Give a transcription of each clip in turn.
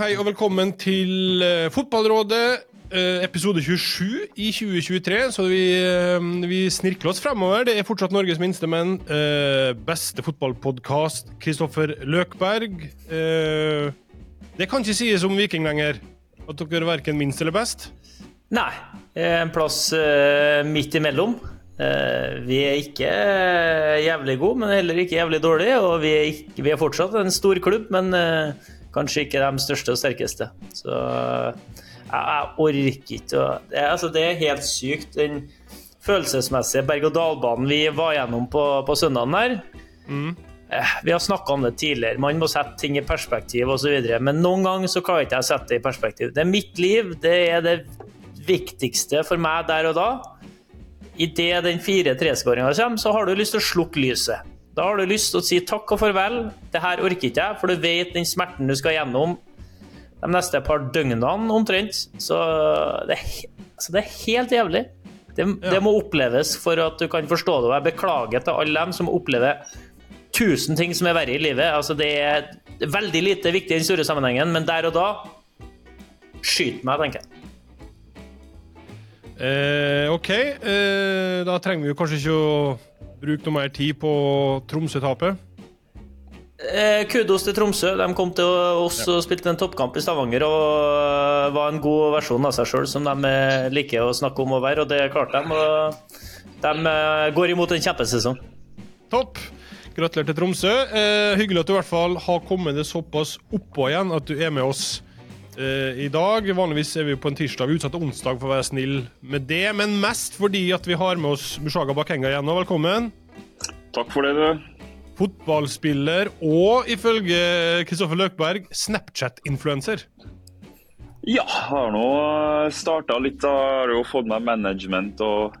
hei og velkommen til eh, Fotballrådet, eh, episode 27 i 2023. Så vi, eh, vi snirkler oss fremover. Det er fortsatt Norges minste, men eh, beste fotballpodkast. Kristoffer Løkberg. Det kan ikke sies om Viking lenger. At dere er verken minst eller best. Nei. En plass midt imellom. Vi er ikke jævlig gode, men heller ikke jævlig dårlige. Og vi er, ikke, vi er fortsatt en stor klubb, men kanskje ikke de største og sterkeste. Så eh, jeg, jeg orker ikke å det, altså, det er helt sykt, den følelsesmessige berg-og-dal-banen vi var gjennom på, på søndagen der. Mm. Vi har snakka om det tidligere, man må sette ting i perspektiv osv. Men noen ganger så klarer ikke jeg sette det i perspektiv. Det er mitt liv, det er det viktigste for meg der og da. Idet den 4-3-skåringa kommer, så har du lyst til å slukke lyset. Da har du lyst til å si takk og farvel. Det her orker ikke jeg, for du vet den smerten du skal gjennom de neste par døgnene omtrent. Så det er, altså det er helt jævlig. Det, det må oppleves for at du kan forstå det. Og jeg beklager til alle dem som opplever tusen ting som er verre i livet. Altså det er veldig lite viktig i den store sammenhengen, men der og da Skyt meg, tenker jeg. Eh, OK, eh, da trenger vi jo kanskje ikke å bruke noe mer tid på Tromsø-tapet. Eh, kudos til Tromsø. De kom til oss og spilte en toppkamp i Stavanger og eh, var en god versjon av seg sjøl, som de eh, liker å snakke om å være, og det klarte de. Og de går imot en kjempesesong. Topp! Gratulerer til Tromsø. Eh, hyggelig at du i hvert fall har kommet deg såpass oppå igjen at du er med oss i dag. Vanligvis er vi på en tirsdag, vi er utsatt onsdag for å være snill med det, men mest fordi at vi har med oss Mushaga Bakenga igjen Og Velkommen. Takk for det, du. Fotballspiller og ifølge Kristoffer Løkberg Snapchat-influenser. Ja, har nå starta litt. da Har jo fått meg management og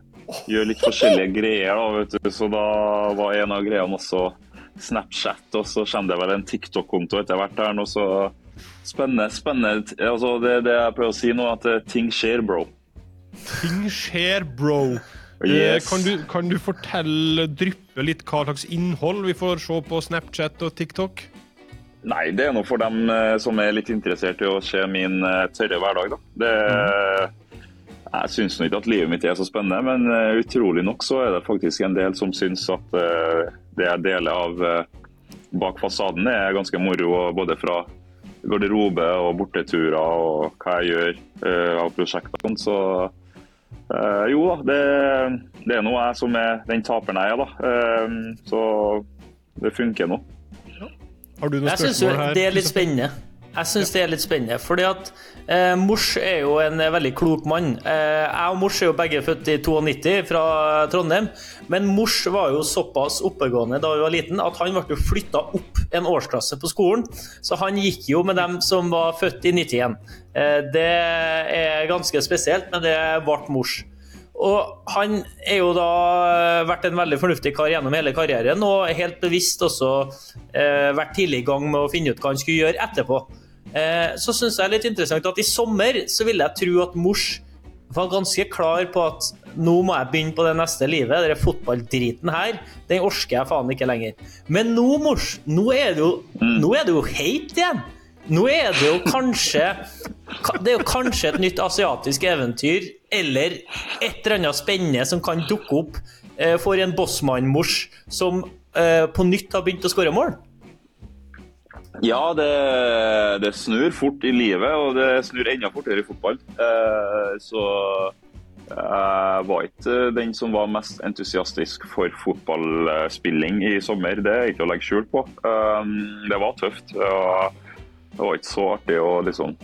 gjør litt forskjellige greier. da, vet du. Så da var en av greiene også Snapchat, og så kommer det vel en TikTok-konto etter hvert her nå, så spennende. spennende. Altså, det er det jeg prøver å si nå, at eh, ting skjer, bro. Ting skjer, bro. Eh, Yes. Kan, du, kan du fortelle, dryppe litt hva slags innhold vi får se på Snapchat og TikTok? Nei, det er noe for dem eh, som er litt interessert i å se min eh, tørre hverdag, da. Det, Jeg syns nå ikke at livet mitt er så spennende, men eh, utrolig nok så er det faktisk en del som syns at eh, det jeg deler av eh, bak fasaden er ganske moro, både fra garderobe og borteturer og hva jeg gjør uh, av prosjekter. Så uh, jo da, det, det er nå jeg som er den taperen jeg er, da. Uh, så det funker nå. Har du noen Jeg syns spørsmål her? det er litt spennende. Jeg synes det er litt spennende, fordi at eh, Mors er jo en veldig klok mann. Eh, jeg og Mors er jo begge født i 92 fra Trondheim, men Mors var jo såpass oppegående da vi var liten at han ble flytta opp en årsklasse på skolen, så han gikk jo med dem som var født i 91. Eh, det er ganske spesielt, men det ble Mors. Og han er jo da eh, vært en veldig fornuftig kar gjennom hele karrieren, og helt bevisst også eh, vært tidlig i gang med å finne ut hva han skulle gjøre etterpå. Eh, så syns jeg det er litt interessant at i sommer så ville jeg tro at Mors var ganske klar på at nå må jeg begynne på det neste livet. Den fotballdriten her, den orsker jeg faen ikke lenger. Men nå, Mors, nå er det jo, nå er det jo heit igjen. Nå er det jo kanskje Det er jo kanskje et nytt asiatisk eventyr eller et eller annet spennende som kan dukke opp eh, for en bossmann-mors som eh, på nytt har begynt å skåre mål. Ja, det, det snur fort i livet, og det snur enda fortere i fotball. Eh, så jeg var ikke den som var mest entusiastisk for fotballspilling i sommer. Det er ikke å legge skjul på. Det var tøft. og Det var ikke så artig å liksom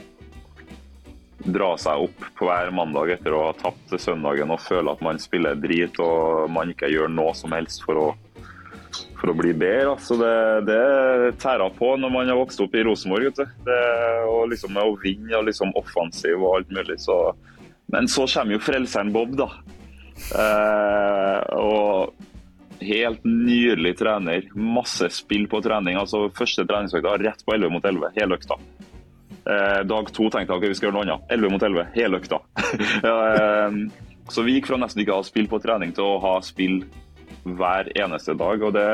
dra seg opp på hver mandag etter å ha tapt søndagen og føle at man spiller drit og man ikke gjør noe som helst for å for å bli bedre. Altså det, det tærer på når man har vokst opp i Rosenborg. Og liksom å vinne og liksom offensiv og alt mulig. Så. Men så kommer jo frelseren Bob, da. Eh, og helt nydelig trener. Masse spill på trening. altså Første treningsøkta rett på 11 mot 11, hele økta. Eh, dag to tenkte jeg ok, vi skal gjøre noe annet. 11 mot 11, hele økta. så vi gikk fra nesten ikke å ha spill på trening til å ha spill hver eneste dag. og det,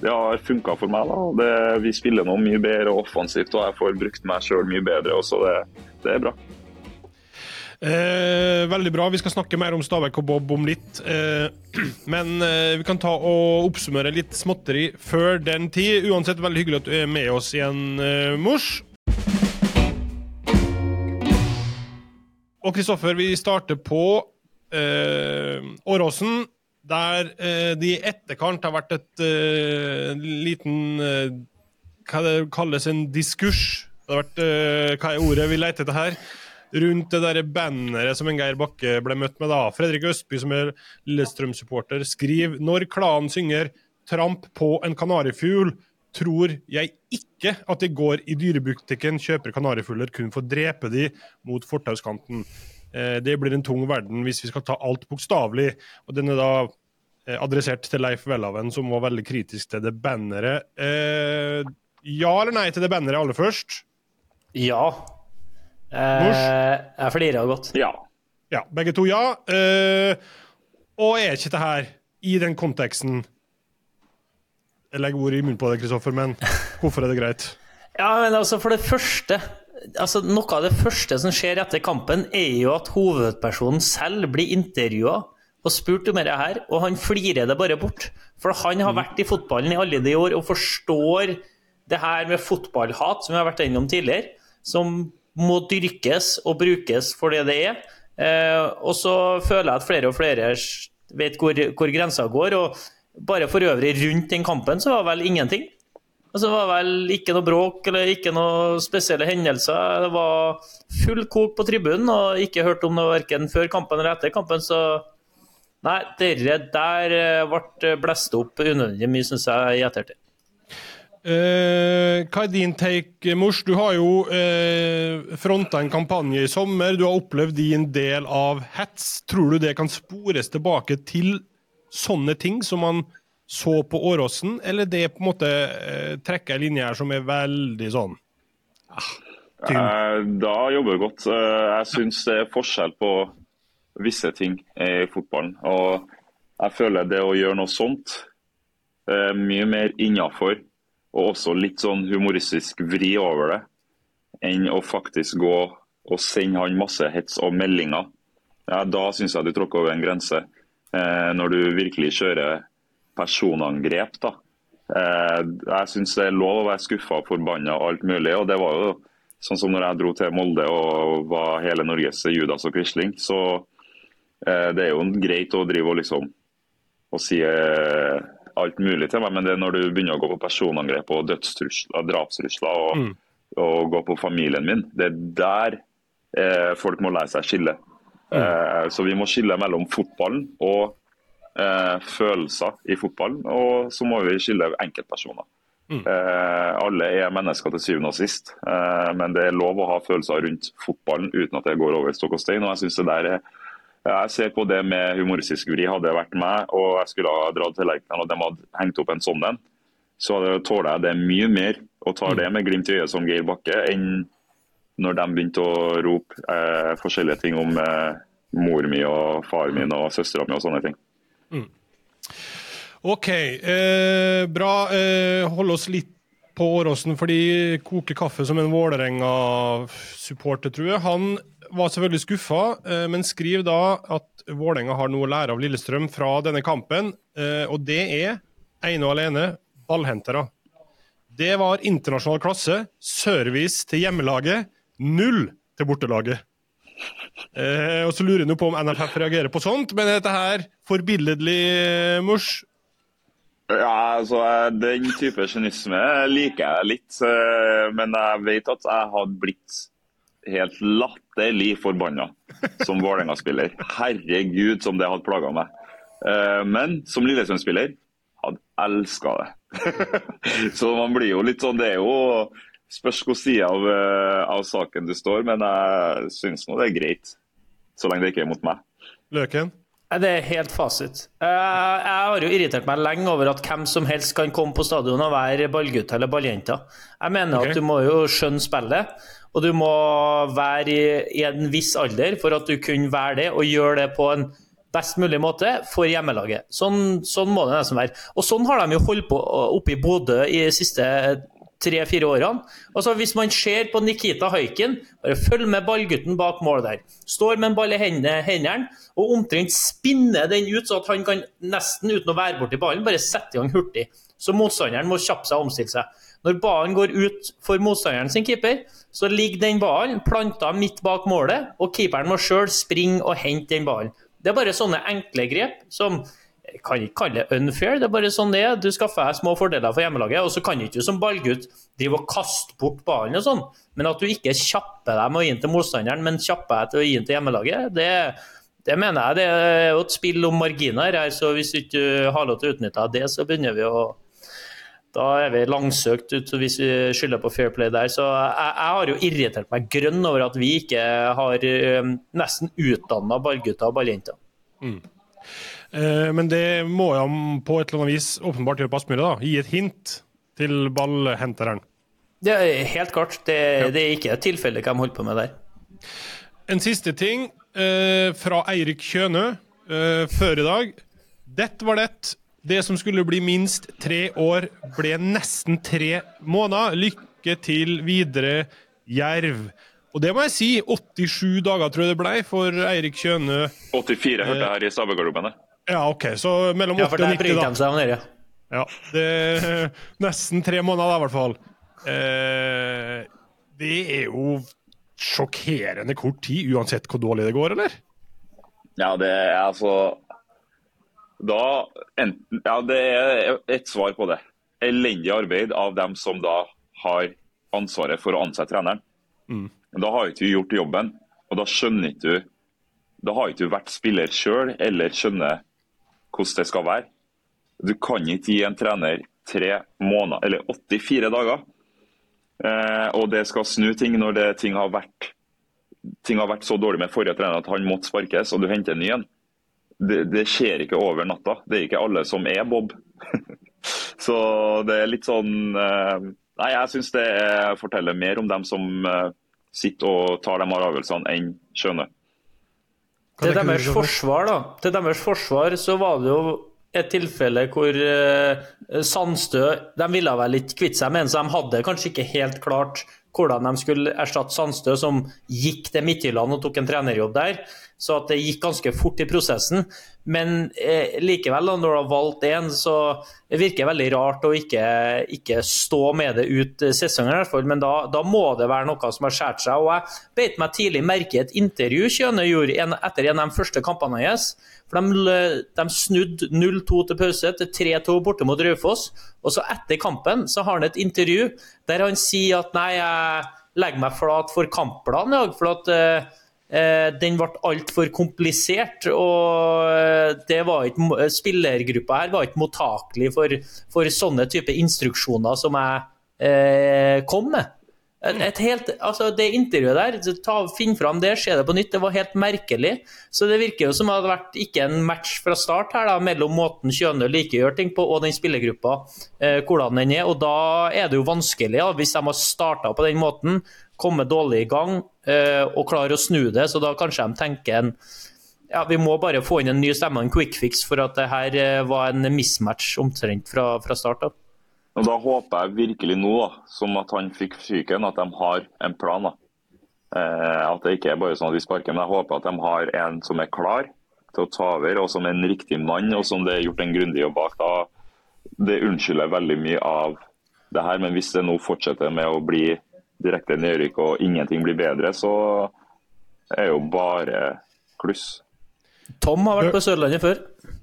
det har funka for meg. da. Det, vi spiller nå mye bedre offensivt, og jeg får brukt meg sjøl mye bedre. også. Det, det er bra. Eh, veldig bra. Vi skal snakke mer om Stabæk og Bob om litt. Eh, men eh, vi kan ta og oppsummere litt småtteri før den tid. Uansett, veldig hyggelig at du er med oss igjen, eh, Mors. Og Kristoffer, vi starter på eh, Åråsen, der eh, det i etterkant har vært et eh, liten eh, Hva det kalles en diskurs? Det har vært, eh, hva er ordet vi leter etter her? Rundt det der banneret som en Geir Bakke ble møtt med da. Fredrik Østby, som er Lillestrøm-supporter, skriver når klanen synger 'Tramp på en kanarifugl', tror jeg ikke at de går i dyrebutikken, kjøper kanarifugler kun for å drepe de mot fortauskanten. Eh, det blir en tung verden hvis vi skal ta alt bokstavelig. Og den er da eh, adressert til Leif Welhaven, som var veldig kritisk til det banneret. Eh, ja eller nei til det banneret aller først? Ja. Eh, jeg flirer godt. Ja. Ja, begge to ja. Eh, og er ikke det her, i den konteksten Jeg legger ord i munnen på deg, Kristoffer, men hvorfor er det greit? Ja, men altså, for det første altså Noe av det første som skjer etter kampen, er jo at hovedpersonen selv blir intervjua og spurt om dette her, og han flirer det bare bort. For han har vært i fotballen i alle de år og forstår det her med fotballhat, som vi har vært innom tidligere, som må dyrkes og brukes for det det er. Eh, og så føler jeg at flere og flere vet hvor, hvor grensa går. og bare for øvrig rundt den kampen så var vel ingenting. Altså, det var vel ikke noe bråk eller ikke noe spesielle hendelser. Det var full kok på tribunen, og ikke hørt om det verken før kampen eller etter kampen. Så nei, dere der eh, ble blåst opp unødvendig mye, syns jeg, i ettertid. Eh, hva er din take, Mors? Du har jo eh, fronta en kampanje i sommer. Du har opplevd din del av hets. Tror du det kan spores tilbake til sånne ting som man så på Åråsen, eller det på en måte eh, trekker en linje her som er veldig sånn ah? Eh, Da jobber vi godt. Eh, Jeg syns det er forskjell på visse ting i fotballen. Og jeg føler det å gjøre noe sånt er mye mer innafor, og også litt sånn humoristisk vri over det, enn å faktisk gå og sende han masse hets og meldinger. Ja, da syns jeg du tråkker over en grense. Eh, når du virkelig kjører personangrep. da. Eh, jeg syns det er lov å være skuffa og forbanna og alt mulig. og det var jo Sånn som når jeg dro til Molde og var hele Norges Judas og Quisling. Så eh, det er jo greit å drive og liksom og si alt mulig til meg, men det er når du begynner å gå på personangrep og dødstrusler, drapstrusler og, Mm. og gå på familien min, det er der eh, folk må lære seg skille. Eh, så vi må skille mellom fotballen og eh, følelser i fotballen, og så må vi skille enkeltpersoner. Eh, alle er mennesker til syvende og sist, eh, men det er lov å ha følelser rundt fotballen uten at det går over stokk og stein. og Jeg synes det der er jeg ser på det med humoristisk vri. Hadde det vært meg og jeg skulle ha dratt til Lerkendal og de hadde hengt opp en sånn en, så tåler jeg det mye mer og tar det med glimt i øyet som Geir Bakke, enn når de begynte å rope eh, forskjellige ting om eh, mor mi og far min og søstera mi og sånne ting. OK, eh, bra. Eh, hold oss litt på Åråsen, fordi koker kaffe som en Vålerenga-supporter, tror jeg. Han var selvfølgelig skuffa, eh, men skriver da at Vålerenga har noe å lære av Lillestrøm fra denne kampen, eh, og det er ene og alene ballhentere. Det var internasjonal klasse, service til hjemmelaget, null til bortelaget. Eh, og så lurer jeg på om NFF reagerer på sånt, men dette her forbilledlig, eh, Mors? Ja, altså Den type kynisme liker jeg litt, eh, men jeg vet at jeg hadde blitt helt latterlig forbanna som Vålerenga-spiller. Herregud, som det hadde plaga meg. Eh, Men som Lillesund-spiller hadde elska det. Så man blir jo litt sånn Det er jo Spørs hvilken side av, eh, av saken du står, men jeg syns nå det er greit. Så lenge det ikke er mot meg. Løken? Det er helt fasit. Eh, Jeg har jo irritert meg lenge over at hvem som helst kan komme på stadion og være ballgutt eller balljente. Jeg mener okay. at du må jo skjønne spillet, og du må være i, i en viss alder for at du kunne være det, og gjøre det på en best mulig måte for hjemmelaget. Sånn, sånn må det nesten være. Og sånn har de jo holdt på oppe i Bodø i siste tre-fire årene. Altså Hvis man ser på Nikita Haiken, bare følg med ballgutten bak mål der. Står med en ball i hendene og omtrent spinner den ut, så at han kan nesten uten å være borti ballen, bare sette i gang hurtig. Så motstanderen må kjappe seg og omstille seg. Når ballen går ut for motstanderen sin keeper, så ligger den ballen planta midt bak målet, og keeperen må sjøl springe og hente den ballen. Det er bare sånne enkle grep som jeg kan ikke kalle det unfair, det er bare sånn det er. Du skaffer små fordeler for hjemmelaget, og så kan du ikke som ballgutt drive og kaste bort ballen og sånn. Men at du ikke kjapper deg med å gi den til motstanderen, men kjapper deg til å gi den til hjemmelaget, det, det mener jeg det er jo et spill om marginer her. Så hvis du ikke har lov til å utnytte det, så begynner vi å da er vi langsøkt ut hvis vi skylder på fair play der. Så jeg, jeg har jo irritert meg grønn over at vi ikke har um, nesten utdanna ballgutter og balljenter. Mm. Eh, men det må jeg på et eller annet vis åpenbart gjøre på Aspmyra. Gi et hint til ballhenteren. Det er helt klart. Det, ja. det er ikke et tilfelle hva de holder på med der. En siste ting eh, fra Eirik Kjønø eh, før i dag. Dette var det. Det som skulle bli minst tre år, ble nesten tre måneder. Lykke til videre, Jerv. Og det må jeg si, 87 dager tror jeg det ble for Eirik Kjøne. 84 hørte jeg her i Stabæk-klubben. Ja, OK. Så mellom 8 og 90, da. Seg nede. Ja, det er nesten tre måneder, da, i hvert fall. Eh, det er jo sjokkerende kort tid, uansett hvor dårlig det går, eller? Ja, det er altså da, enten, ja, Det er et svar på det. Elendig arbeid av dem som da har ansvaret for å ansette treneren. Mm. Da har ikke du gjort jobben, og da skjønner ikke du Da har ikke du vært spiller sjøl eller skjønner hvordan det skal være. Du kan ikke gi en trener tre måneder, eller 84 dager, eh, og det skal snu ting når det, ting, har vært, ting har vært så dårlig med forrige trener at han måtte sparkes, og du henter en ny en det, det, skjer ikke over natta. Det er ikke alle som er Bob. så det er litt sånn eh, Nei, jeg syns det forteller mer om dem som eh, sitter og tar de avgjørelsene, enn skjønner. Til deres forsvar, da. Til deres forsvar så var det jo et tilfelle hvor uh, Sandstø de ville vel ikke kvitte seg med en, så de hadde kanskje ikke helt klart hvordan de skulle erstatte Sandstø, som gikk til Midtjylland og tok en trenerjobb der. Så at det gikk ganske fort i prosessen. Men eh, likevel, da, når du har valgt én, så virker det veldig rart å ikke, ikke stå med det ut sesongen. i hvert fall, Men da, da, må det være noe som har skåret seg. og Jeg beit meg tidlig merke i et intervju Kjøne gjorde en, etter en av de første kampene hans. For de, de snudde 0-2 til pause til 3-2 borte mot Raufoss. Og så etter kampen så har han et intervju der han sier at nei, jeg legger meg flat for kampplanen for at eh, Eh, den ble altfor komplisert, og eh, det var ikke, spillergruppa her var ikke mottakelig for, for sånne type instruksjoner som jeg eh, kom med. Helt, altså det intervjuet der, ta, finn fram det, se det på nytt. Det var helt merkelig. Så det virker jo som det hadde vært ikke en match fra start her da, mellom måten Kjønø likegjør ting på og den spillergruppa, eh, hvordan den er. Og da er det jo vanskelig, da, hvis de har starta på den måten, komme dårlig i gang eh, og klare å snu det. Så da kanskje de tenker en ja, vi må bare få inn en ny stemme, en quick fix, for at det her eh, var en mismatch omtrent fra, fra start av. Da håper jeg virkelig nå, da, som at han fikk psyken, at de har en plan. da. Eh, at det ikke er bare sånn at vi sparker, men jeg håper at de har en som er klar til å ta over, og som er en riktig mann, og som det er gjort en grundig jobb bak. da Det unnskylder veldig mye av det her, men hvis det nå fortsetter med å bli direkte nedrykk og ingenting blir bedre, så er jo bare kluss. Tom har vært på Sørlandet før.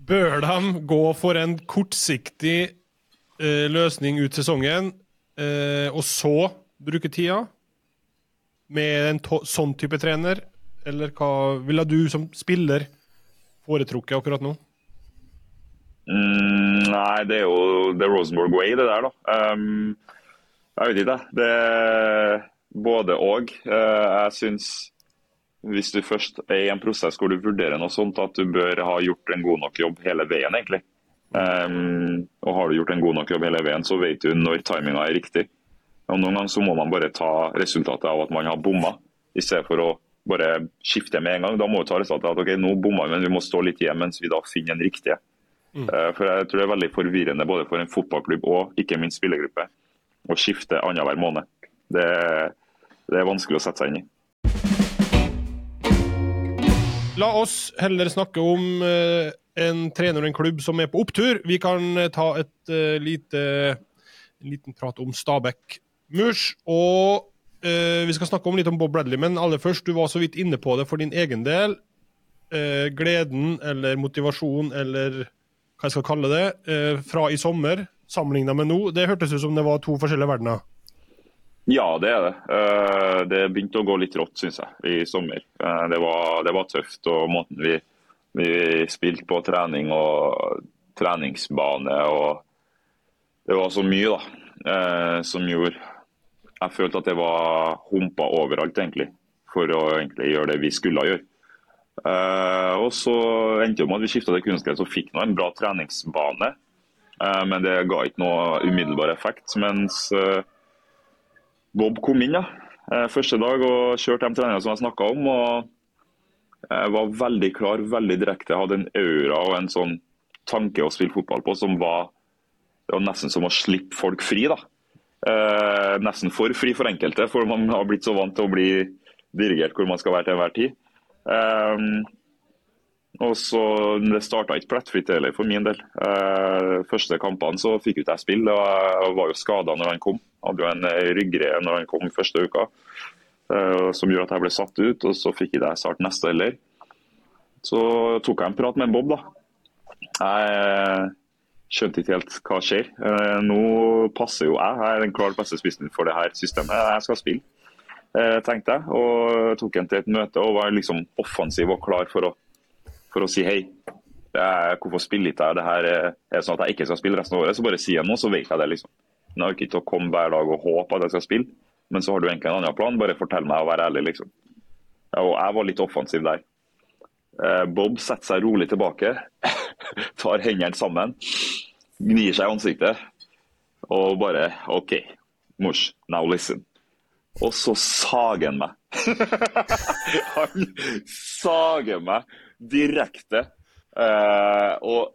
Bør de gå for en kortsiktig eh, løsning ut sesongen, eh, og så bruke tida med en sånn type trener? Eller hva ville du som spiller foretrukket akkurat nå? Mm, nei, det er jo The Rosenborg Way, det der, da. Um, jeg vet ikke, det er både og. Eh, jeg syns hvis du først er i en prosess hvor du vurderer noe sånt, at du bør ha gjort en god nok jobb hele veien, egentlig. Um, og har du gjort en god nok jobb hele veien, så vet du når timinga er riktig. Og Noen ganger så må man bare ta resultatet av at man har bomma, i stedet for å bare skifte med en gang. Da må du ta resultatet at ok, nå bomma vi, men vi må stå litt igjen mens vi da finner en riktige. Mm. For jeg tror det er veldig forvirrende både for en fotballklubb og ikke minst spillergruppe å skifte annenhver måned. Det, det er vanskelig å sette seg inn i. La oss heller snakke om uh, en trener og en klubb som er på opptur. Vi kan uh, ta et uh, lite, en liten prat om Stabæk Murs. Og vi skal snakke om litt om Bob Bradley, men aller først, du var så vidt inne på det for din egen del. gleden eller motivasjon eller hva jeg skal kalle det, fra i sommer sammenligna med nå. Det hørtes ut som det var to forskjellige verdener. Ja, det er det. Eh, det begynte å gå litt rått, syns jeg, i sommer. Eh, det var, det var, tøft. og måten vi, vi spilte på trening og treningsbane og Det var så mye da, eh, som gjorde Jeg følte at det var humpa overalt, egentlig. For å egentlig gjøre det vi skulle gjøre. Og så endte det med at vi skifta til kunstgress og fikk nå en bra treningsbane. Men det ga ikke noe umiddelbar effekt. mens Bob kom inn ja. Eh, første dag og kjørte de treningene som jeg snakka om. og var veldig klar, veldig direkte. Jeg hadde en aura og en sånn tanke å spille fotball på som var, var nesten som å slippe folk fri. da. Eh, nesten for fri for enkelte, for man har blitt så vant til å bli dirigert hvor man skal være til enhver tid. Eh, og så Det starta ikke plettfritt heller for min del. Eh, første kampene så fikk ikke jeg spille. og Jeg var jo skada når han kom. Hadde jo en eh, ryggreie når han kom første uka, eh, som gjorde at jeg ble satt ut. og Så fikk ikke jeg starte neste heller. Så tok jeg en prat med Bob. da. Jeg skjønte ikke helt hva skjer. Eh, nå passer jo jeg. Jeg er den klart beste spissen for det her systemet. Jeg skal spille, eh, tenkte jeg. Og tok en til et møte og var liksom offensiv og klar for å for å si hei. Er, hvorfor spiller ikke jeg det her? Er det sånn at jeg ikke skal spille resten av året, så bare sier jeg noe, så vet jeg det. liksom. Men Jeg har ikke til å komme hver dag og håpe at jeg skal spille, men så har du egentlig en annen plan. Bare fortell meg å være ærlig, liksom. Og jeg var litt offensiv der. Eh, Bob setter seg rolig tilbake, tar hendene sammen, gnir seg i ansiktet og bare OK, mors, now listen. Og så sager han meg. han sager meg direkte. Eh, og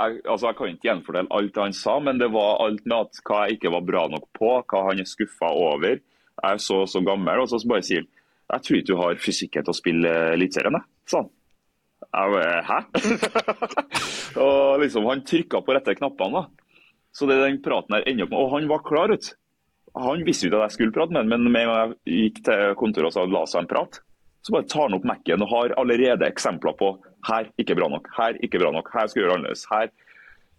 jeg, altså jeg kan ikke gjenfordele alt han sa, men det var alt med at hva jeg ikke var bra nok på, hva han er skuffa over. Jeg er så så gammel. Og så bare sier jeg tror ikke du har fysikken til å spille Eliteserien, sånn. Jeg, Hæ? og liksom, Han trykka på rette knappene. da. Så det den praten her ender opp med, Og han var klar, ut. Han visste jo ikke at jeg skulle prate med ham, men med en gang jeg gikk til kontoret og sa la seg en prat, så bare tar han opp Mac-en og har allerede eksempler på her ikke bra nok, her ikke bra nok, her skal jeg gjøre annerledes. her.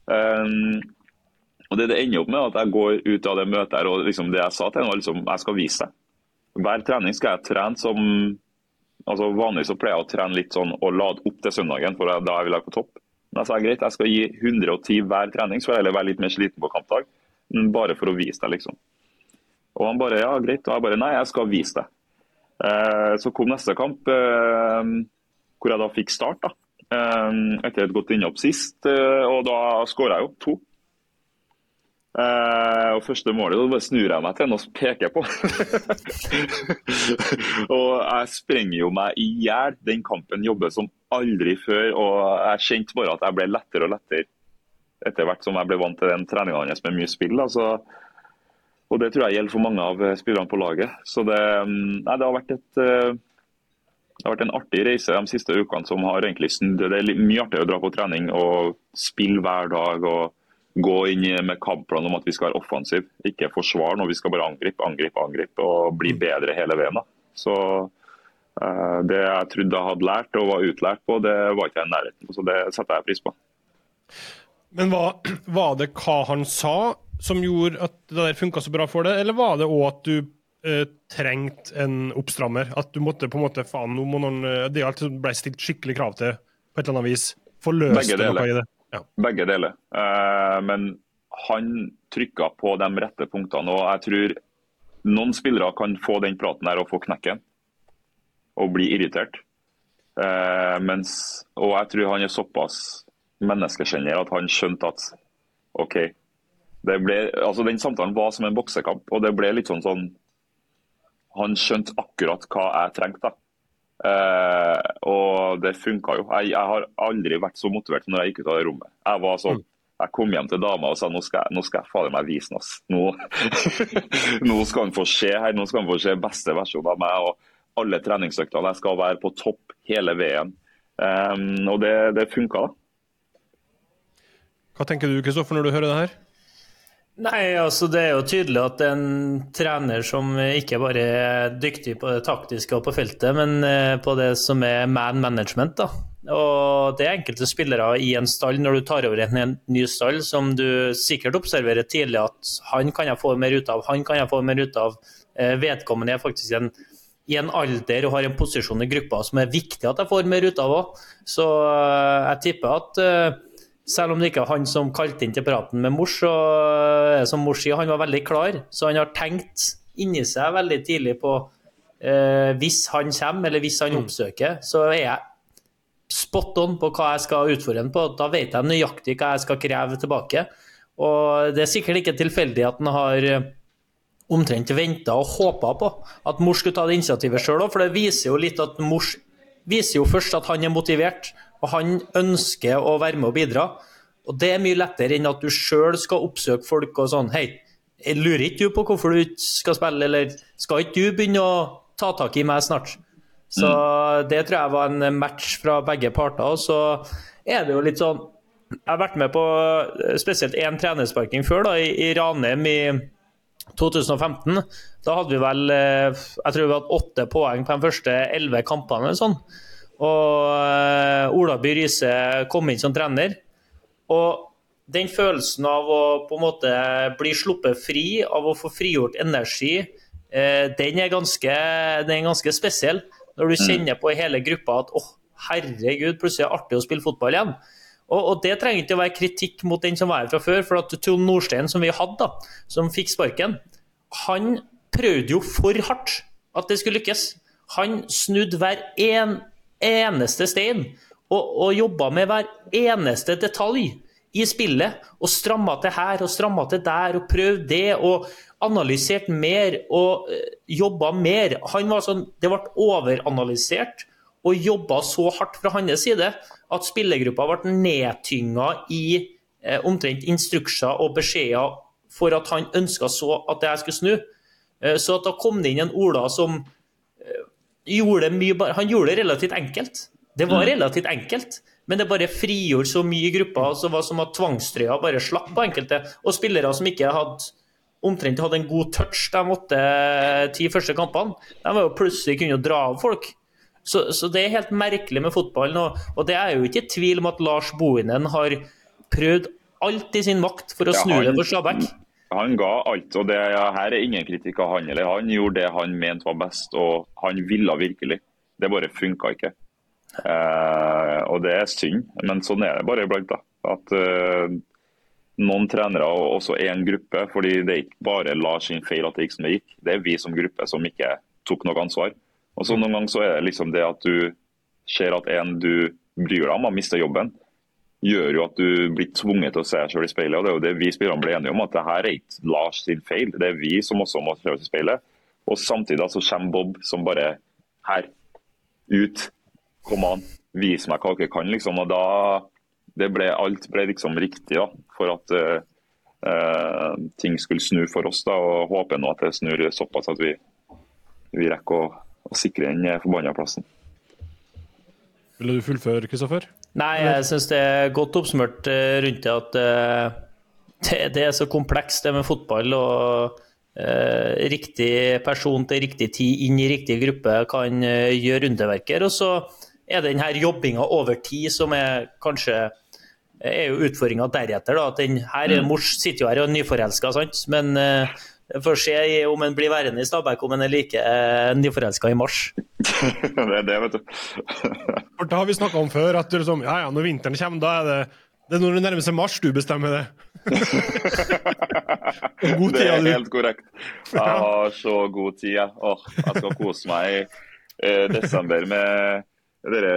Um, og Det det ender opp med, at jeg går ut av det møtet her, og liksom det jeg sa til henne, var liksom jeg skal vise deg. Hver trening skal jeg trene som altså Vanligvis så pleier jeg å trene litt sånn og lade opp til søndagen, for da vil jeg på topp. Men jeg sa greit, jeg skal gi 110 hver trening, så får jeg heller være litt mer sliten på kampdag. Bare for å vise deg, liksom. Og han bare ja, greit. Og jeg bare nei, jeg skal vise deg. Eh, så kom neste kamp, eh, hvor jeg da fikk start. da. Eh, etter et godt innhopp sist, og da skåra jeg jo to. Uh, og Første målet da bare snur jeg meg til en og peker på. og Jeg sprenger jo meg i hjel. Den kampen jobber som aldri før. og Jeg kjente bare at jeg ble lettere og lettere etter hvert som jeg ble vant til den treninga hans med mye spill. Altså, og Det tror jeg gjelder for mange av eh, spillerne på laget. Så det, mm, nei, det, har vært et, eh, det har vært en artig reise de siste ukene som har egentlig snudd. Det er mye artigere å dra på trening og spille hver dag. og Gå inn med kampplan om at vi skal være offensive, ikke forsvare når vi skal bare angripe, angripe, angripe og bli mm. bedre hele veien. Da. Så uh, Det jeg trodde jeg hadde lært og var utlært på, det var ikke jeg i nærheten Så det setter jeg pris på. Men hva, var det hva han sa som gjorde at det der funka så bra for deg, eller var det òg at du uh, trengte en oppstrammer? At du måtte på en måte faen, nå må noen, uh, Det alltid ble stilt skikkelig krav til på et eller annet vis? Få løst noe i det? Ja. Begge deler. Uh, men han trykka på de rette punktene. og jeg tror noen spillere kan få den praten der og få knekken og bli irritert. Uh, mens, og jeg tror han er såpass menneskekjenner at han skjønte at OK, ble, altså Den samtalen var som en boksekamp, og det ble litt sånn sånn Han skjønte akkurat hva jeg trengte. Eh, og det funka jo. Jeg, jeg, har aldri vært så motivert når jeg gikk ut av det rommet. Jeg var sånn, jeg kom hjem til dama og sa nå skal nå skal jeg fader meg vise ham. Nå, nå skal han få se her, nå skal han få se beste versjon av meg. og Alle treningsøktene. Jeg skal være på topp hele veien. Um, og det, det funka, da. Hva tenker du Kristoffer, når du hører det her? Nei, altså Det er jo tydelig at en trener som ikke bare er dyktig på det taktiske og på feltet, men eh, på det som er man management. da. Og Det er enkelte spillere i en stall når du tar over en ny stall, som du sikkert observerer tidlig at han kan jeg få mer ut av, han kan jeg få mer ut av. Eh, vedkommende er faktisk en, i en alder og har en posisjon i gruppa som er viktig at jeg får mer ut av òg. Så eh, jeg tipper at selv om det ikke er han som kalte inn til praten med mors, så som mors sier, han var veldig klar. Så han har tenkt inni seg veldig tidlig på eh, hvis han kommer, eller hvis han mm. oppsøker, så er jeg spot on på hva jeg skal utfordre ham på. Da vet jeg nøyaktig hva jeg skal kreve tilbake. Og det er sikkert ikke tilfeldig at han har eh, omtrent venta og håpa på at mor skulle ta det initiativet sjøl òg, for det viser jo litt at mors viser jo først at han er motivert, og han ønsker å være med og bidra. Og det er mye lettere enn at du sjøl skal oppsøke folk og sånn Hei, jeg lurer ikke du på hvorfor du ikke skal spille, eller skal ikke du begynne å ta tak i meg snart? Så mm. det tror jeg var en match fra begge parter. Og så er det jo litt sånn Jeg har vært med på spesielt én trenersparking før, da, i, i Ranheim i 2015. Da hadde vi vel eh, jeg tror vi hadde åtte poeng på de første elleve kampene. eller sånn. Og uh, Ola By Riise kom inn som trener. Og den følelsen av å på en måte bli sluppet fri, av å få frigjort energi, uh, den, er ganske, den er ganske spesiell. Når du mm. kjenner på hele gruppa at åh, oh, herregud, plutselig er det artig å spille fotball igjen. Og, og, Det trenger ikke å være kritikk mot den som var her fra før. for at Trond Nordstein, som vi hadde, da, som fikk sparken, han prøvde jo for hardt at det skulle lykkes. Han snudde hver en, eneste stein og, og jobba med hver eneste detalj i spillet. Og stramma til her og stramma til der og prøvd det. og Analyserte mer og eh, jobba mer. Han var sånn, Det ble overanalysert og jobba så hardt fra hans side at spillergruppa ble nedtynga i eh, omtrent instrukser og beskjeder for at han ønska så at jeg skulle snu. Eh, så da kom det inn en Ola som gjorde mye Han gjorde det relativt enkelt. Det var mm. relativt enkelt, men det bare frigjorde så mye i gruppa. Så det var som at tvangstrøya bare slapp på enkelte. Og spillere som ikke hadde omtrent hadde en god touch de måtte ti første kampene, de var jo plutselig kunne dra av folk. Så, så, det er helt merkelig med fotballen. Og, og, det er jo ikke tvil om at Lars Bohinen har prøvd alt i sin makt for å snu det for Stabæk. Han ga alt, og det her er ingen kritikk av han. eller Han gjorde det han mente var best, og han ville virkelig. Det bare funka ikke. Eh, og det er synd, men sånn er det bare iblant. da. At eh, noen trenere og også én gruppe, fordi det ikke bare Lars sin feil at det gikk som det gikk. Det er vi som gruppe som ikke tok noe ansvar. Og så Noen ganger så er det liksom det at du ser at en du bryr deg om, har mistet jobben, gjør jo at du blir tvunget til å se deg selv i speilet. og Det er jo det vi spillerne ble enige om, at det her er ikke Lars sin feil. Det er vi som også må se oss i speilet. Og Samtidig så kommer Bob som bare Her. Ut. Kom an. Vis meg hva dere kan. liksom, og da det ble, Alt ble liksom riktig da, for at uh, uh, ting skulle snu for oss. da, og Håper nå at det snur såpass at vi, vi rekker å, å sikre den forbanna plassen. Ville du fullføre, Kristoffer? Nei, jeg syns det er godt oppsummert eh, rundt det at uh, det, det, er så komplekst det med fotball. og riktig person til riktig tid inn i riktig gruppe kan gjøre underverker. Og så er det denne jobbinga over tid som er kanskje er jo utfordringa deretter. da, at den her mm. Mors sitter jo her og er nyforelska, men uh, får se om en blir værende i Stabæk om en er like uh, nyforelska i mars. det er det, vet du. For Det har vi snakka om før, at liksom, ja, ja, når vinteren kommer, da er det det er når det nærmer seg mars du bestemmer det. god tid, det er helt korrekt. Jeg har så god tid. Jeg, Åh, jeg skal kose meg i eh, desember med dere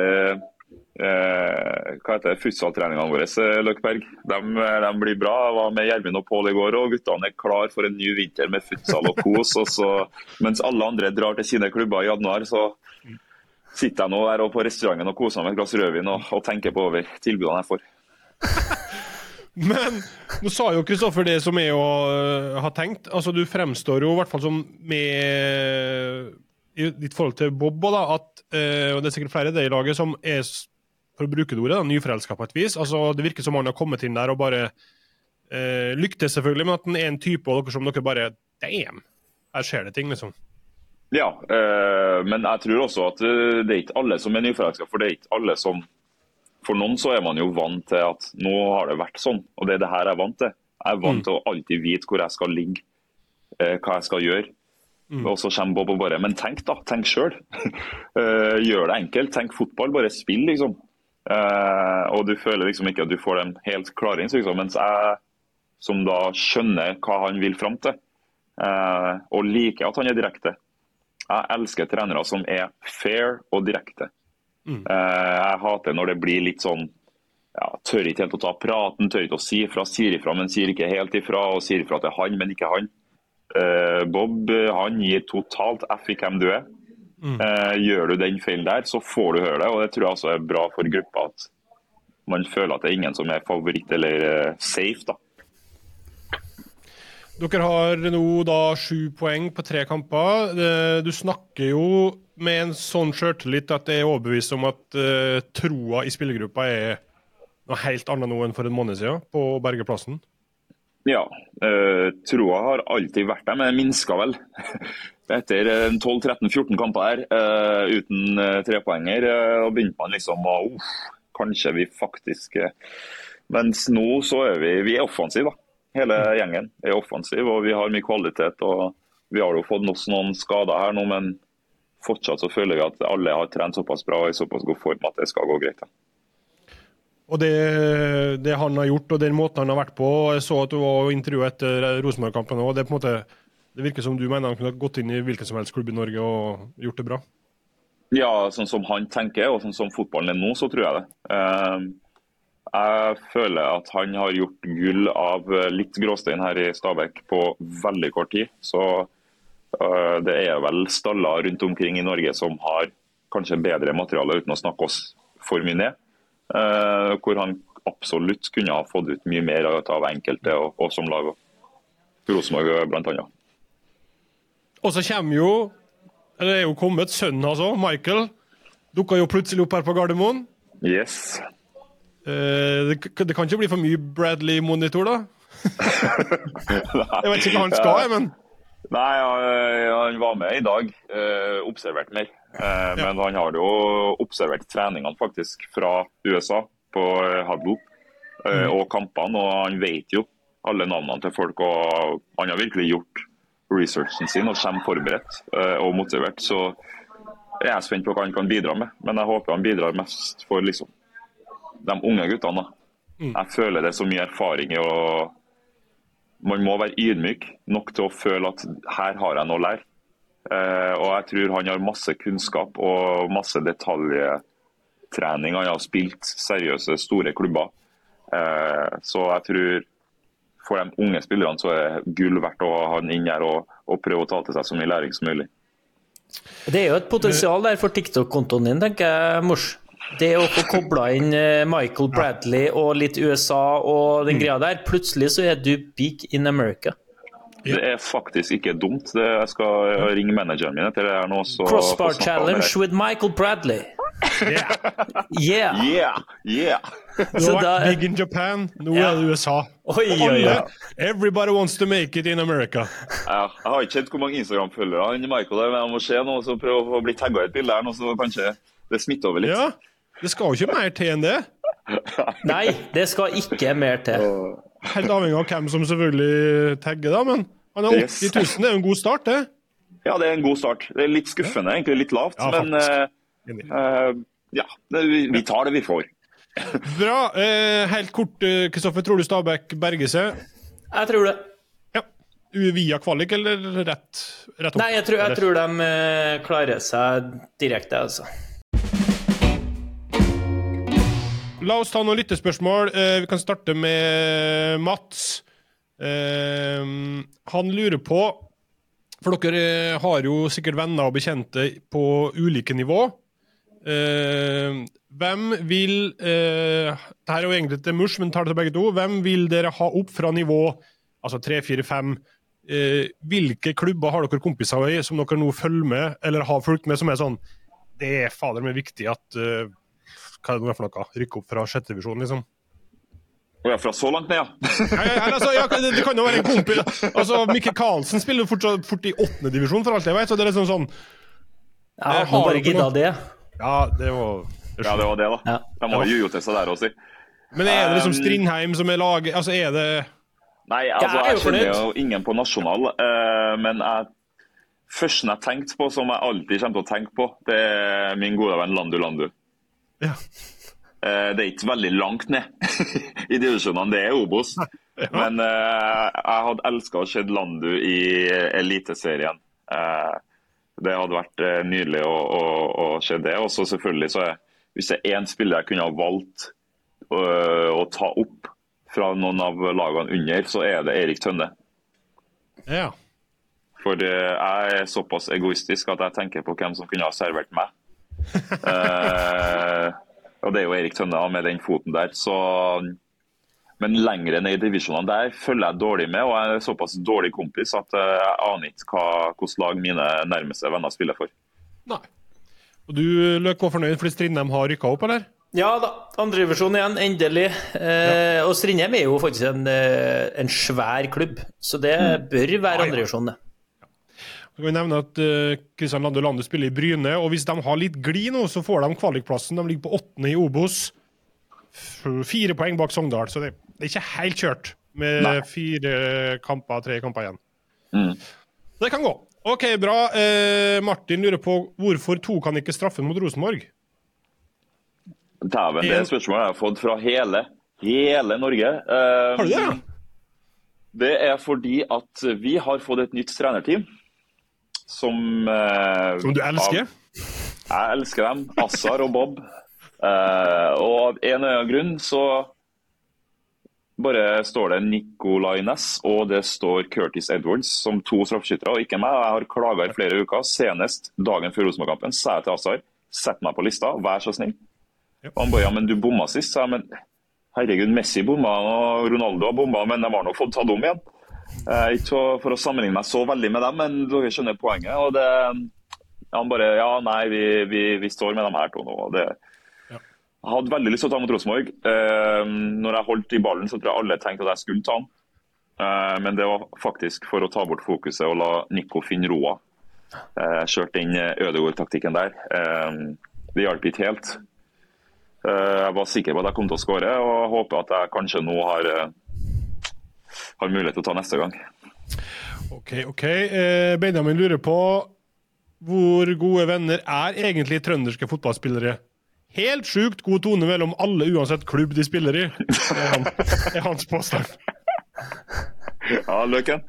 eh, hva heter det, futsaltreningene våre, eh, Løkberg. De, de, blir bra. Jeg var med Gjermund og Pål i går, og guttene er klar for en ny vinter med futsal og kos. og så, mens alle andre drar til sine klubber i januar, så sitter jeg nå der på restauranten og koser meg med et glass rødvin og, og tenker på over tilbudene jeg får. Men nå sa jo Kristoffer det som jeg har tenkt. Altså, Du fremstår jo i hvert fall som med i ditt forhold til Bob, da, at, uh, og det er sikkert flere i det laget som er, for å bruke det ordet, nyforelska på et vis. Altså, Det virker som han har kommet inn der og bare eh, lyktes, selvfølgelig, men at han er en type av dere som dere bare Damn! Her skjer det ting, liksom. Ja, men jeg tror også at det er ikke alle som er nyforelska, for det er ikke alle som for noen så er man jo vant til at nå har det vært sånn, og det er det her jeg er vant til. Jeg er vant mm. til å alltid vite hvor jeg skal ligge, eh, hva jeg skal gjøre. Mm. Og så kommer Bob og bare Men tenk, da. Tenk sjøl. uh, gjør det enkelt. Tenk fotball. Bare spill, liksom. Uh, og du føler liksom ikke at du får den helt klare liksom. Mens jeg, som da skjønner hva han vil fram til, uh, og liker at han er direkte Jeg elsker trenere som er fair og direkte. Mm. Eh, jeg hater når det blir litt sånn ja, Tør ikke helt å ta praten, tør ikke å si ifra. Sier ifra, men sier ikke helt ifra. Og sier ifra til han, men ikke han. Uh, Bob han gir totalt F i hvem du er. Mm. Uh, gjør du den feilen der, så får du høre det. og Det tror jeg også er bra for gruppa. At man føler at det er ingen som er favoritt eller safe. da. Dere har nå da sju poeng på tre kamper. Du snakker jo med en sånn sjøltillit at jeg er overbevist om at troa i spillergruppa er noe helt annet nå enn for en måned siden på Bergeplassen? Ja, øh, troa har alltid vært der, men den minska vel. Etter 12-13-14 kamper her øh, uten øh, trepoenger, Og begynte man liksom å uh, Kanskje vi faktisk Mens nå så er vi, vi er offensive, da. Hele mm. gjengen er offensiv, og vi har mye kvalitet. og Vi har jo fått noen skader her nå, men fortsatt så føler vi at alle har trent såpass bra og i såpass god form at det skal gå greit. Og det, det, han har gjort og den måten han har vært på Jeg så at du var intervjua etter Rosenborg-kampen òg. Det, det virker som du mener han kunne gått inn i hvilken som helst klubb i Norge og gjort det bra? Ja, sånn som han tenker og sånn som fotballen er nå, så tror jeg det. Ehm, jeg føler at han har gjort gull av litt gråstein her i Stabekk på veldig kort tid. Så Eh, det er vel staller rundt omkring i Norge som har kanskje bedre materiale, uten å snakke oss for mye ned. Eh, hvor han absolutt kunne ha fått ut mye mer av enkelte og, og som lag. Rosenborg bl.a. Og så kommer jo, eller er jo kommet, sønnen altså, Michael. Dukka jo plutselig opp her på Gardermoen. Yes. Eh, det, det, kan ikke bli for mye Bradley-monitor, da? jeg vet ikke hva han skal, men Nei, han var med i dag. Eh, observert mer. Eh, men han har jo observert treningene faktisk fra USA på eh, mm. og kampene. Og han vet jo alle navnene til folk. Og han har virkelig gjort researchen sin og kommer forberedt eh, og motivert. Så jeg er spent på hva han kan bidra med. Men jeg håper han bidrar mest for liksom, de unge guttene. Mm. Jeg føler det er så mye erfaring i å man må være ydmyk nok til å føle at her har jeg noe å lære. Eh, og jeg tror han har masse kunnskap og masse detaljtrening. Han har spilt seriøse, store klubber. Eh, så jeg tror for de unge spillerne så er det gull verdt å ha han inn her og, og, prøve å ta til seg så mye læring som mulig. Det er jo et potensial der for TikTok-kontoen din, tenker jeg, Mors. Det å få kobla inn eh, Michael Bradley og litt USA og den mm. greia der, plutselig så er du big in America. Det er faktisk ikke dumt. Det, jeg skal ringe manageren min etter det her nå. Crossbar challenge with Michael Bradley. Yeah. yeah. yeah. yeah. Du har vært big in Japan, nå yeah. er det USA. Oi, oi, oi. Everybody wants to make it in America. Ja, jeg har ikke sett hvor mange Instagram-følgere han Michael er, men jeg må se nå, så prøve å bli tagga i et bilde her nå, så kanskje det smitter over litt. Ja. Det skal jo ikke mer til enn det. Nei, det skal ikke mer til. Helt avhengig av hvem som selvfølgelig tagger, da. Men han er 80 000, det er jo en god start, det? Ja, det er en god start. Det er litt skuffende, egentlig litt lavt. Ja, men uh, uh, ja, vi tar det vi får. Bra. Uh, helt kort, Kristoffer. Tror du Stabæk berger seg? Jeg tror det. Ja. Via kvalik, eller rett, rett opp? Nei, jeg tror, jeg tror de klarer seg direkte, altså. La oss ta noen lyttespørsmål. Uh, vi kan starte med Mats. Uh, han lurer på For dere har jo sikkert venner og bekjente på ulike nivå. Uh, hvem vil uh, Dette er jo egentlig til Mush, men tar det til begge to. Hvem vil dere ha opp fra nivå altså 3, 4, 5? Uh, hvilke klubber har dere kompiser i som dere nå følger med, eller har fulgt med, som er sånn Det er fader meg viktig at eh, Hva er det nå for noe? Rykke opp fra sjette divisjon, liksom. Jeg er fra så langt ned, ja. Ja, ja, altså, ja, det, det kan jo være en kompis altså, Mikkel Karlsen spiller jo fortsatt fort i åttende divisjon, for alt jeg vet. Så det er liksom sånn Ja, han bare gidda det. Ja, det var Ja, det var det, da. Ja. De har jo til seg der også. Men er det liksom Um, Strindheim som er laget Altså, er det Nei, altså, jeg kjenner jo ingen på nasjonal, uh, men jeg, førsten jeg tenkte på, som jeg alltid kommer til å tenke på, det er min gode venn Landu Landu. Ja. Eh, det er ikke veldig langt ned i divisjonene, det er Obos. Men uh, jeg hadde elska å se Landu i Eliteserien. Uh, det hadde vært uh, nydelig å, å, å se det. Og så selvfølgelig så er Hvis det er én spiller jeg kunne ha valgt å ta opp fra noen av lagene under, så er det Erik Tønne. Ja. For jeg er såpass egoistisk at jeg tenker på hvem som kunne ha servert meg. Eh, og det er jo Erik Tønne med den foten der. Så, men lengre ned i divisjonene der følger jeg dårlig med, og jeg er såpass dårlig kompis at eh, jeg aner ikke hva, hvilket lag mine nærmeste venner spiller for. Nei. Og du, Løk, var fornøyd fordi Strindheim har rykka opp, eller? Ja da, andredivisjon igjen, endelig. Eh, Og Strindheim er jo faktisk en, eh, en svær klubb, så det bør være Ja, ja. andredivisjon, det. Så kan vi nevne at Kristian Lande Lande spiller i Bryne, og hvis de har litt glid nå, så får de kvalikplassen. De ligger på åttende i Obos. Fire poeng bak Sogndal, så det, er ikke helt kjørt med Nei. fire kamper, tre kamper igjen. Mm. Det kan gå. OK, bra. Eh, Martin lurer på hvorfor to kan ikke straffen mot Rosenborg? Dæven, det er et har jeg fått fra hele, hele Norge. Eh, Har du det? Det er fordi at vi har fått et nytt trenerteam. Som eh, Som du elsker? Av, jeg elsker dem. Assar og Bob. Eh, og av en eller annen grunn så bare står det Nicolay Ness og det står Curtis Edwards som to straffeskyttere, og ikke meg. Jeg har klaga i flere uker. Senest dagen før Rosenborg-kampen sa jeg til Assar sett meg på lista, vær så snill. Og han bare ja, men du bomma sist. Så jeg, men herregud, Messi bomma og Ronaldo har bomma, men de har nå fått tatt om igjen. Eh, ikke for å sammenligne meg så veldig med dem, men dere skjønner poenget. og det, Han bare Ja, nei, vi, vi, vi står med dem her to nå. og det jeg hadde veldig lyst til å ta mot Rosenborg. Eh, når jeg holdt i ballen, så tror jeg alle tenkte at jeg skulle ta den. Eh, men det var faktisk for å ta bort fokuset og la Nico finne roa. Eh, kjørte inn Ødegaard-taktikken der. Det hjalp ikke helt. Jeg var sikker på at jeg kom til å skåre, og håper at jeg kanskje nå har, har mulighet til å ta neste gang. OK, OK. Eh, Benjamin lurer på hvor gode venner er egentlig trønderske fotballspillere? Helt sjukt god tone mellom alle, uansett klubb de spiller i, er, han, er hans påstand. Ja, Løken?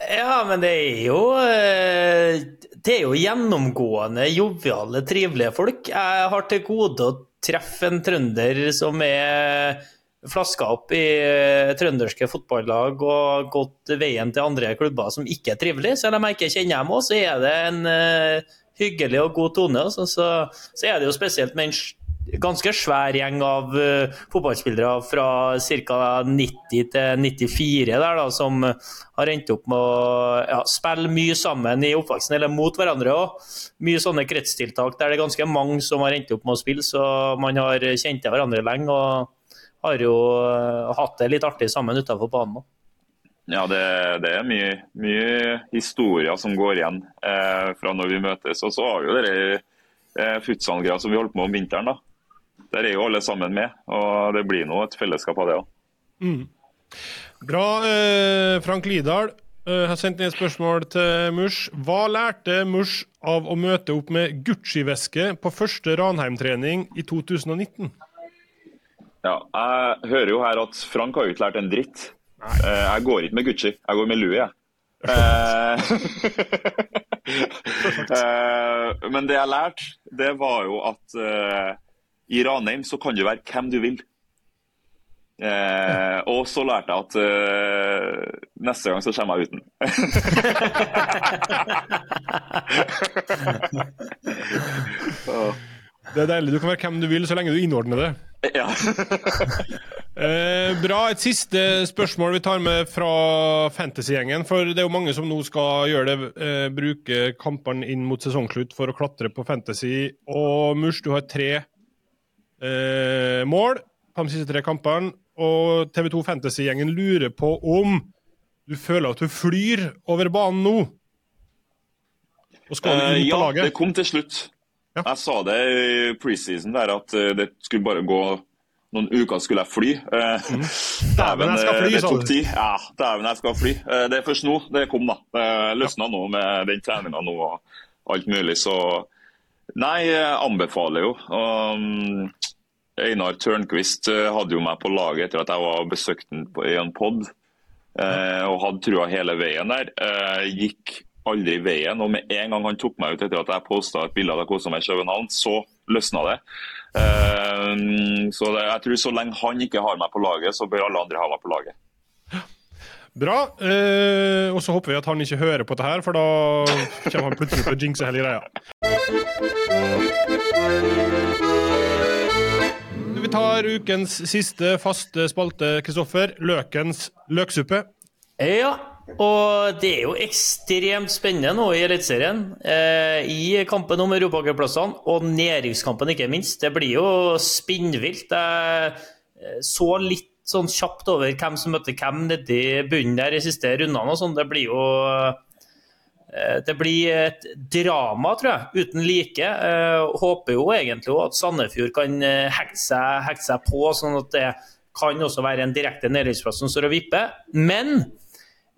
Ja, men det er jo eh, Det er jo gjennomgående joviale, trivelige folk. Jeg har til gode å treffe en trønder som er flaska opp i eh, trønderske fotballag og gått veien til andre klubber som ikke er trivelige. Selv om jeg ikke kjenner dem òg, så er det en uh, hyggelig og god tone. Altså. Så, så er det jo spesielt med en ganske svær gjeng av uh, fotballspillere fra ca. 90 til 94 der, da, som har endt opp med å ja, spille mye sammen i oppveksten, eller mot hverandre òg. Mye sånne kretstiltak der det er ganske mange som har endt opp med å spille, så man har kjent til hverandre lenge. og har jo eh, hatt det litt artig sammen utenfor banen òg. Ja, det, det er mye, mye historier som går igjen eh, fra når vi møtes. Og så har vi jo det eh, futsal-greia som vi holdt på med om vinteren. da. Der er jo alle sammen med, og det blir nå et fellesskap av det òg. Bra. Eh, Frank Lidahl eh, har sendt ned et spørsmål til Mush. Hva lærte Mush av å møte opp med Gucci-veske på første Ranheim-trening i 2019? Ja, jeg hører jo her at Frank har jo ikke lært en dritt. Nei. jeg går ikke med Gucci, jeg går med Louis. jeg. Eh, eh, men det jeg lærte, det var jo at eh, i Ranheim så kan du være hvem du vil. Eh, og så lærte jeg at uh, neste gang så kommer jeg uten. Det er deilig. Du kan være hvem du vil, så lenge du innordner det. Ja. Eh, bra. Et siste spørsmål vi tar med fra Fantasy-gjengen. For det er jo mange som nå skal gjøre det, eh, bruke kampene inn mot sesongslutt for å klatre på Fantasy. Og Murs, du har tre eh, mål på de siste tre kampene. Og TV2 Fantasy-gjengen lurer på om du føler at du flyr over banen nå? Og skal du Eh, inn på ja, laget? det kom til slutt. Ja. Jeg sa det i preseason der at eh, det skulle bare gå noen uker skulle jeg fly. Eh, Mm. Dæven, jeg skal fly, det tok tid. Ja, dæven, jeg skal fly. Eh, Det er først nå det kom, da. Det løsna nå med den treninga nå og alt mulig, så Nei, jeg anbefaler jo. Um, Einar Tørnquist hadde jo meg på laget etter at jeg var besøkt på- i en pod, uh, og hadde trua hele veien der. Uh, gikk aldri veien, og med en gang han tok meg ut etter at jeg posta et bilde av det kosa meg i København, så løsna det. Eh, så det, jeg tror så lenge han ikke har meg på laget, så bør alle andre ha meg på laget. Bra. Eh, og så håper vi at han ikke hører på det her, for da kommer han plutselig til å jinxe hele greia. Vi tar ukens siste faste spalte, Kristoffer. Løkens løksuppe. Ja, og det er jo ekstremt spennende nå i Eliteserien. Eh, I kampen om europacupplassene, og nedrykkskampen ikke minst. Det blir jo spinnvilt. Jeg eh, så litt sånn kjapt over hvem som møtte hvem nedi bunnen der i siste rundene og sånn. Det blir jo eh, det blir et drama, tror jeg, uten like. Eh, håper jo egentlig at Sandefjord kan hekte seg, hekte seg på, sånn at det kan også være en direkte nedrykksplass som står og vipper. Men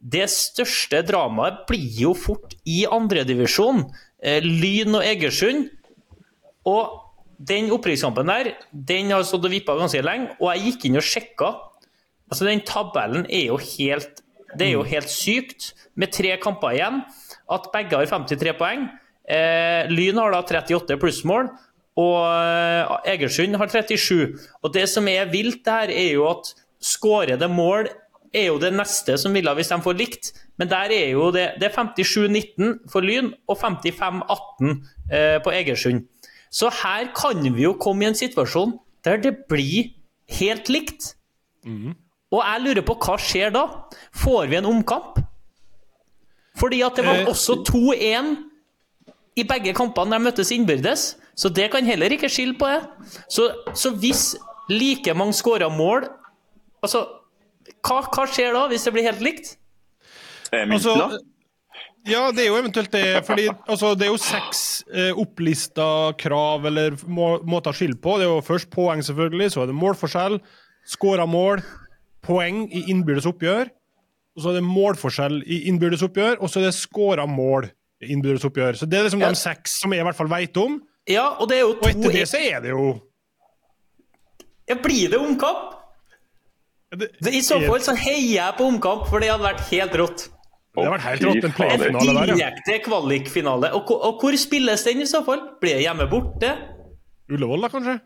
det største dramaet blir jo fort i andredivisjon. Eh, Lyn og Egersund. Og den opprykkskampen der, den har stått og vippa ganske lenge, og jeg gikk inn og sjekka. Altså, den tabellen er jo helt Det er jo helt sykt, med tre kamper igjen, at begge har 53 poeng. Eh, Lyn har da 38 plussmål, og eh, Egersund har 37. Og det som er vilt der, er jo at skårede mål er jo det neste som vil ha hvis de får likt. Men der er jo det, det er 57-19 for Lyn og 55-18 eh, på Egersund. Så her kan vi jo komme i en situasjon der det blir helt likt. Og jeg lurer på hva skjer da? Får vi en omkamp? Fordi at det var Eh, også 2-1 i begge kampene de møttes innbyrdes, så det kan heller ikke skille på det. Så, så hvis like mange skåra mål Altså, hva, hva skjer da, hvis det blir helt likt? Altså, ja, det er jo eventuelt det. fordi altså, Det er jo seks eh, opplista krav eller må, måter å skille på. Det er jo først poeng, selvfølgelig. Så er det målforskjell, skåra mål, poeng i innbyrdes oppgjør. Og så er det målforskjell i innbyrdes oppgjør, og så er det skåra mål i innbyrdes oppgjør. Så det er liksom Ja. de seks som jeg i hvert fall veit om. Ja, og det er jo Og etter det så er det jo ja, Blir det omkamp? Det, I så fall så heier jeg på omkamp, for det hadde vært helt rått. Det hadde vært helt rått, en fader. der, ja. Direkte kvalikfinale. Og, og hvor spilles den i så fall? Blir det hjemme borte? Ullevål, da, kanskje?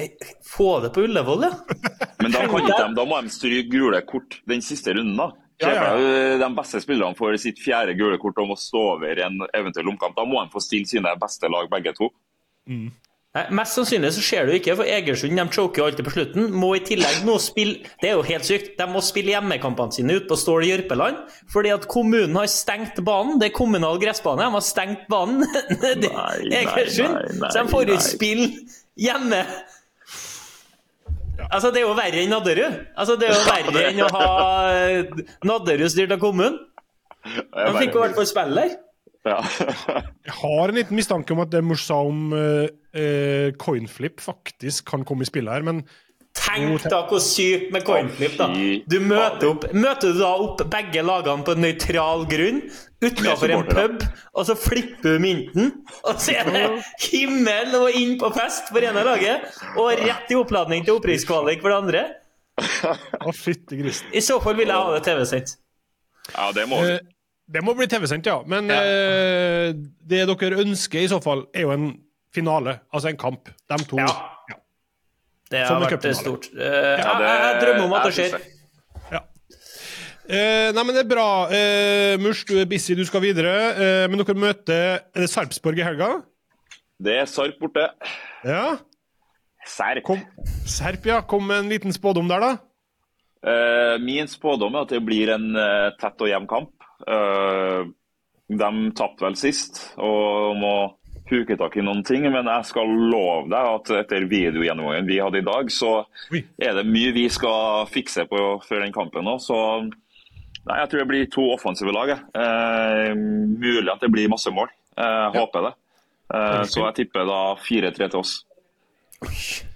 Eh, Få det på Ullevål, ja. Men da, kan de, da må de stryke gule kort den siste runden, da. Ja, ja, ja. Deg, De beste spillerne får sitt fjerde gule kort og må stå over en eventuell omkamp. Da må de få stille sine beste lag, begge to. Nei, Mest sannsynlig så skjer det jo ikke, for Egersund de choker jo alltid på slutten. Må i tillegg nå spille Det er jo helt sykt. De må spille hjemmekampene sine ute på Stål Jørpeland fordi at kommunen har stengt banen. Det er kommunal gressbane. De har stengt banen. Nei, Egersund. nei, nei, så de får jo ikke spille hjemme. Altså, det er jo verre enn Nadderud. Altså, det er jo verre enn å ha Nadderud styrt av kommunen. De fikk jo i hvert fall spille der. Ja. Jeg har en liten mistanke om at det Mors sa om eh, eh, coinflip faktisk kan komme i spill her, men Tenk da hvor sykt med coinflip, da. Du møter, opp, møter du da opp begge lagene på en nøytral grunn utenfor en pub, og så flipper du mynten, og så er det himmel og inn på fest for ene laget, og rett i oppladning til opprykkskvalik for det andre. å, fytti grisen. I så fall vil jeg ha det TV-sendt. ja, det må vi. Det må bli TV-sendt, ja. Men Ja. eh, det dere ønsker i så fall, er jo en finale. Altså en kamp. De to. Ja. Det har vært stort. Uh, jeg, det- jeg drømmer om at det jeg skjer. Ja. Eh, nei, men det er bra. Eh, Murs, du er busy, du skal videre. Eh, men dere møter er det Sarpsborg i helga? Det er Sarp borte. Ja. Serp. Kom, Serp, ja. Kom med en liten spådom der, da. Eh, min spådom er at det blir en eh, tett og jevn kamp. Eh, de tapte vel sist og må huke tak i noen ting, men jeg skal love deg at etter videogjennomgangen vi hadde i dag, så er det mye vi skal fikse på før den kampen òg. Så nei, jeg tror det blir to offensive lag. Eh, mulig at det blir masse mål. Jeg håper det. Eh, så jeg tipper da 4-3 til oss. Ja,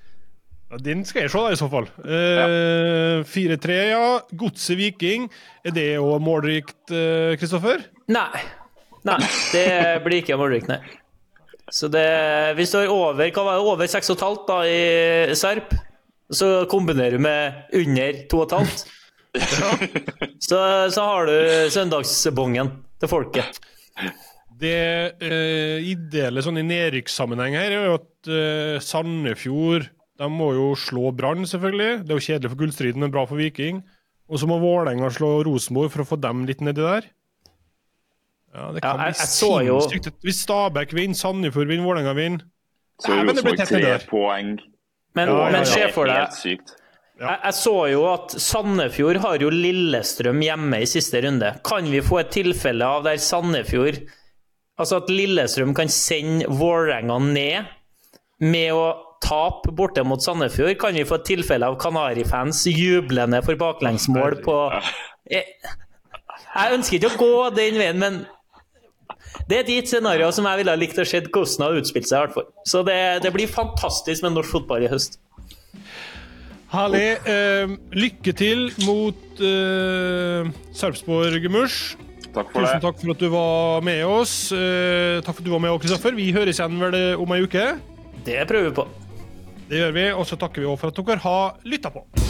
Den skal jeg se, da, i så fall. Eh, 4-3, ja. Godset Viking. Er det òg målrikt, eh, Kristoffer? Nei. Nei, det blir ikke målrikt, nei. Så det Vi står over hva var det, over 6,5 da i Serp. Så kombinerer du med under 2,5. Så, så har du søndagsbongen til folket. Det eh, ideelle sånn i nedrykkssammenheng her er jo at eh, Sandefjord de må jo slå Brann, selvfølgelig. Det er jo kjedelig for gullstriden, men bra for Viking. Og så må Vålerenga slå Rosenborg for å få dem litt nedi der. Ja, det Ja, kan jeg- bli så jo- sinnssykt. Hvis Stabæk vinner, Sandefjord vinner, Vålerenga vinner Så Nei, men det blir Rosenborg tre poeng. Men, Ja, ja, men se for er deg Ja. Jeg, jeg så jo at Sandefjord har jo Lillestrøm hjemme i siste runde. Kan vi få et tilfelle av der Sandefjord Altså at Lillestrøm kan sende Vålerenga ned med å tape borte mot Sandefjord? Kan vi få et tilfelle av Kanarifans jublende for baklengsmål på jeg, jeg ønsker ikke å gå den veien, men det er et gitt scenario som jeg ville ha likt å se hvordan har utspilt seg. i hvert fall. Så det, det blir fantastisk med norsk fotball i høst. Herlig. Eh, lykke til mot eh, Sarpsborg Mush. Takk for Tusen det. takk for at du var med oss. Eh, takk for at du var med, Kristoffer. Vi høres igjen vel om ei uke. Det prøver vi på. Det gjør vi. Og så takker vi også for at dere har lytta på.